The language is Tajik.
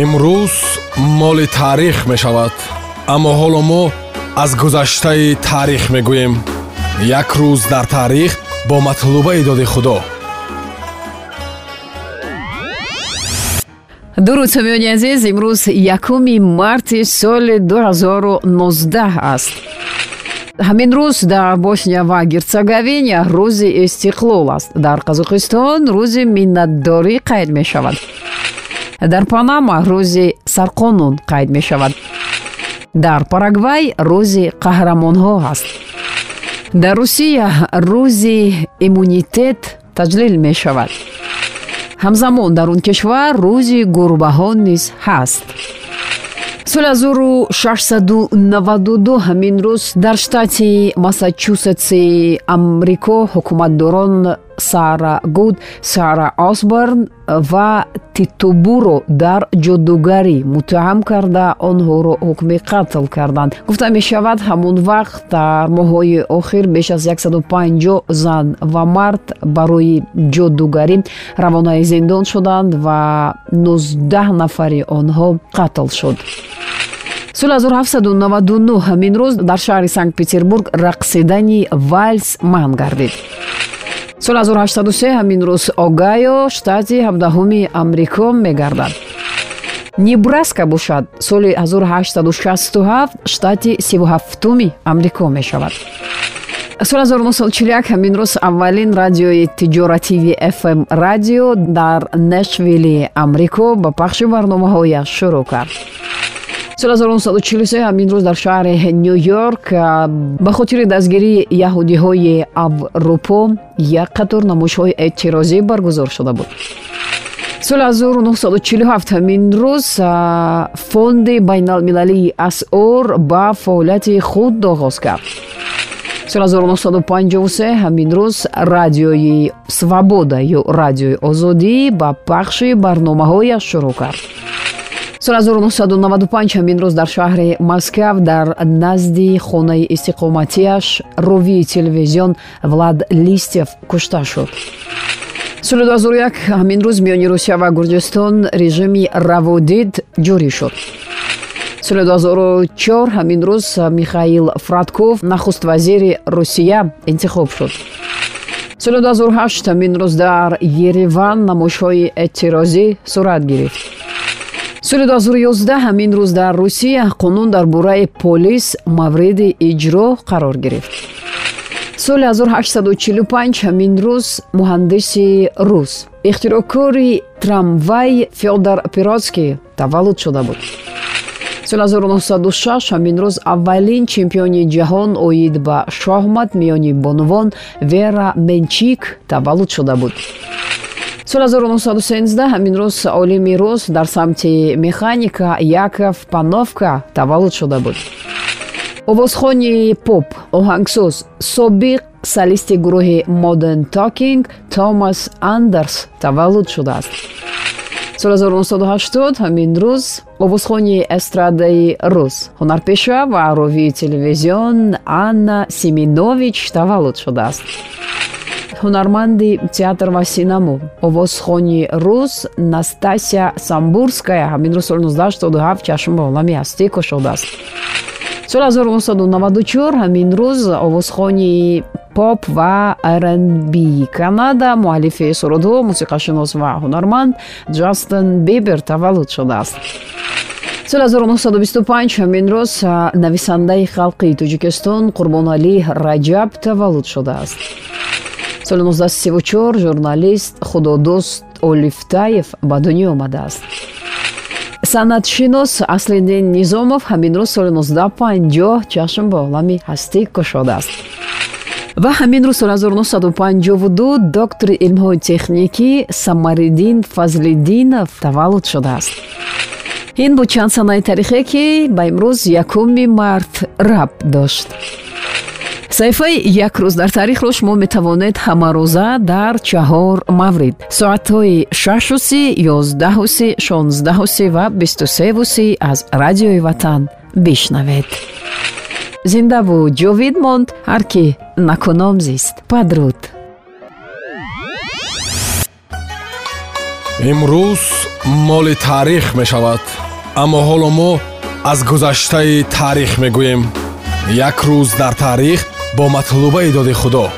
имрӯз моли таърих мешавад аммо ҳоло мо аз гузаштаи таърих мегӯем. Як рӯз дар таърих бо матлубаи доди худо. Дуруд сомиёни азиз имрӯз якуми марти соли 2019 аст. Ҳамин рӯз дар босния ва герцеговина рӯзи истиқлол аст. Дар қазоқистон рӯзи миннатдорӣ қайд мешавад дар панама рӯзи сарқонун қайд мешавад? Дар парагвай рӯзи қаҳрамонҳо аст дар русия рӯзи иммунитет таҷлил мешавад. Ҳамзамон дар он кишвар рӯзи гурбаҳо низ ҳаст. Соли 1692 ҳамин рӯз дар штати массачусетси амрико ҳукуматдорон сара гуд сара осборн ва титобуро дар ҷодугарӣ муттаҳам карда онҳоро ҳукми қатл карданд. Гуфта мешавад ҳамон вақт дар моҳҳои охир беш аз 150 зан ва мард барои ҷодугарӣ равонаи зиндон шуданд ва 19 нафари онҳо қатл шуд. Соли 1799 ҳамин рӯз дар шаҳри санкт петербург рақсидани вальс манъ гардид соли 1803 ҳамин рӯз огайо штати 17 амрико мегардад. Небраска бошад. Соли 1867 штати 37 амрико мешавад. Соли 1941 ҳамин рӯз аввалин радиои тиҷоративи fm радио дар нешвилли амрико ба пахши барномаҳояш шурӯъ кард соли 1943 ҳамин рӯз дар шаҳри ню йорк ба хотири дастгирии яҳудиҳои аврупо як қатор намоишҳои эътирозӣ баргузор шуда буд. соли 1947 ҳамин рӯз фонди байналмилалии асъор ба фаъолияти худ оғоз кард. соли 1953 ҳамин рӯз радиои свобода ё радиои озодӣ ба пахши барномаҳояш шурӯъ кард соли 1995 ҳамин рӯз дар шаҳри москав дар назди хонаи истиқоматиаш ровии телевизион влад листев кушта шуд. Соли 2001 ҳамин рӯз миёни русия ва гурҷистон режими раводид ҷорӣ шуд. Соли 2004 ҳамин рӯз михаил фратков нахуст вазири русия интихоб шуд. Соли 2008 ҳамин рӯз дар ереван намоишҳои эътирозӣ сурат гирифт соли 2011 ҳамин рӯз дар русия қонун дар бораи полис мавриди иҷро қарор гирифт. Соли 1845 ҳамин рӯз муҳандиси рус. Ихтироъкори трамвай феодор пиротский таваллуд шуда буд. Соли 1906 ҳамин рӯз аввалин чемпиони ҷаҳон оид ба шоҳмат миёни бонувон вера менчик таваллуд шуда буд соли 1913 ҳамин рӯз олими рус дар самти механика яков пановка таваллуд шуда буд. Овозхони поп оҳангсоз собиқ солисти гурӯҳи modern talking томас андерс таваллуд шудааст. Соли 1980 ҳамин рӯз овозхони эстрадаи рус ҳунарпеша ва ровии телевизион анна семинович таваллуд шудааст ҳунарманди театр ва синамо овозхони рус настасия самбурская. Ҳамин рӯз соли 1977 чашм ба олами ҳастӣ кушодааст. Соли 1994 ҳамин рӯз овозхони поп ва rnb канада муаллифи сурудҳо мусиқашинос ва ҳунарманд ҷастин бибер таваллуд шудааст. Соли 1925 ҳамин рӯз нависандаи халқи тоҷикистон қурбоналӣ раҷаб таваллуд шудааст соли 1934 журналист худодост олифтаев ба дунё омадааст. Санъатшинос аслиддин низомов ҳамин рӯз соли 1950 чашм ба олами ҳастӣ кушодааст. Ва ҳамин рӯз соли 1952 доктори илмҳои техникӣ самариддин фазлиддинов таваллуд шудааст. Ин буд чанд санаи таърихе ки ба имрӯз якуми март рабт дошт саҳифаи як рӯз дар таърихро шумо метавонед ҳамарӯза дар чаҳор маврид. Соатҳои шашуси ёздаҳуси шонздаҳуси ва бистусевуси аз радиои ватан бишнавед. Зиндаву ҷовид монд ҳар ки накуном зист. Падруд. Имрӯз моли таърих мешавад аммо ҳоло мо аз гузаштаи таърих мегӯем. Як рӯз дар таърих бо матлубаи доди худо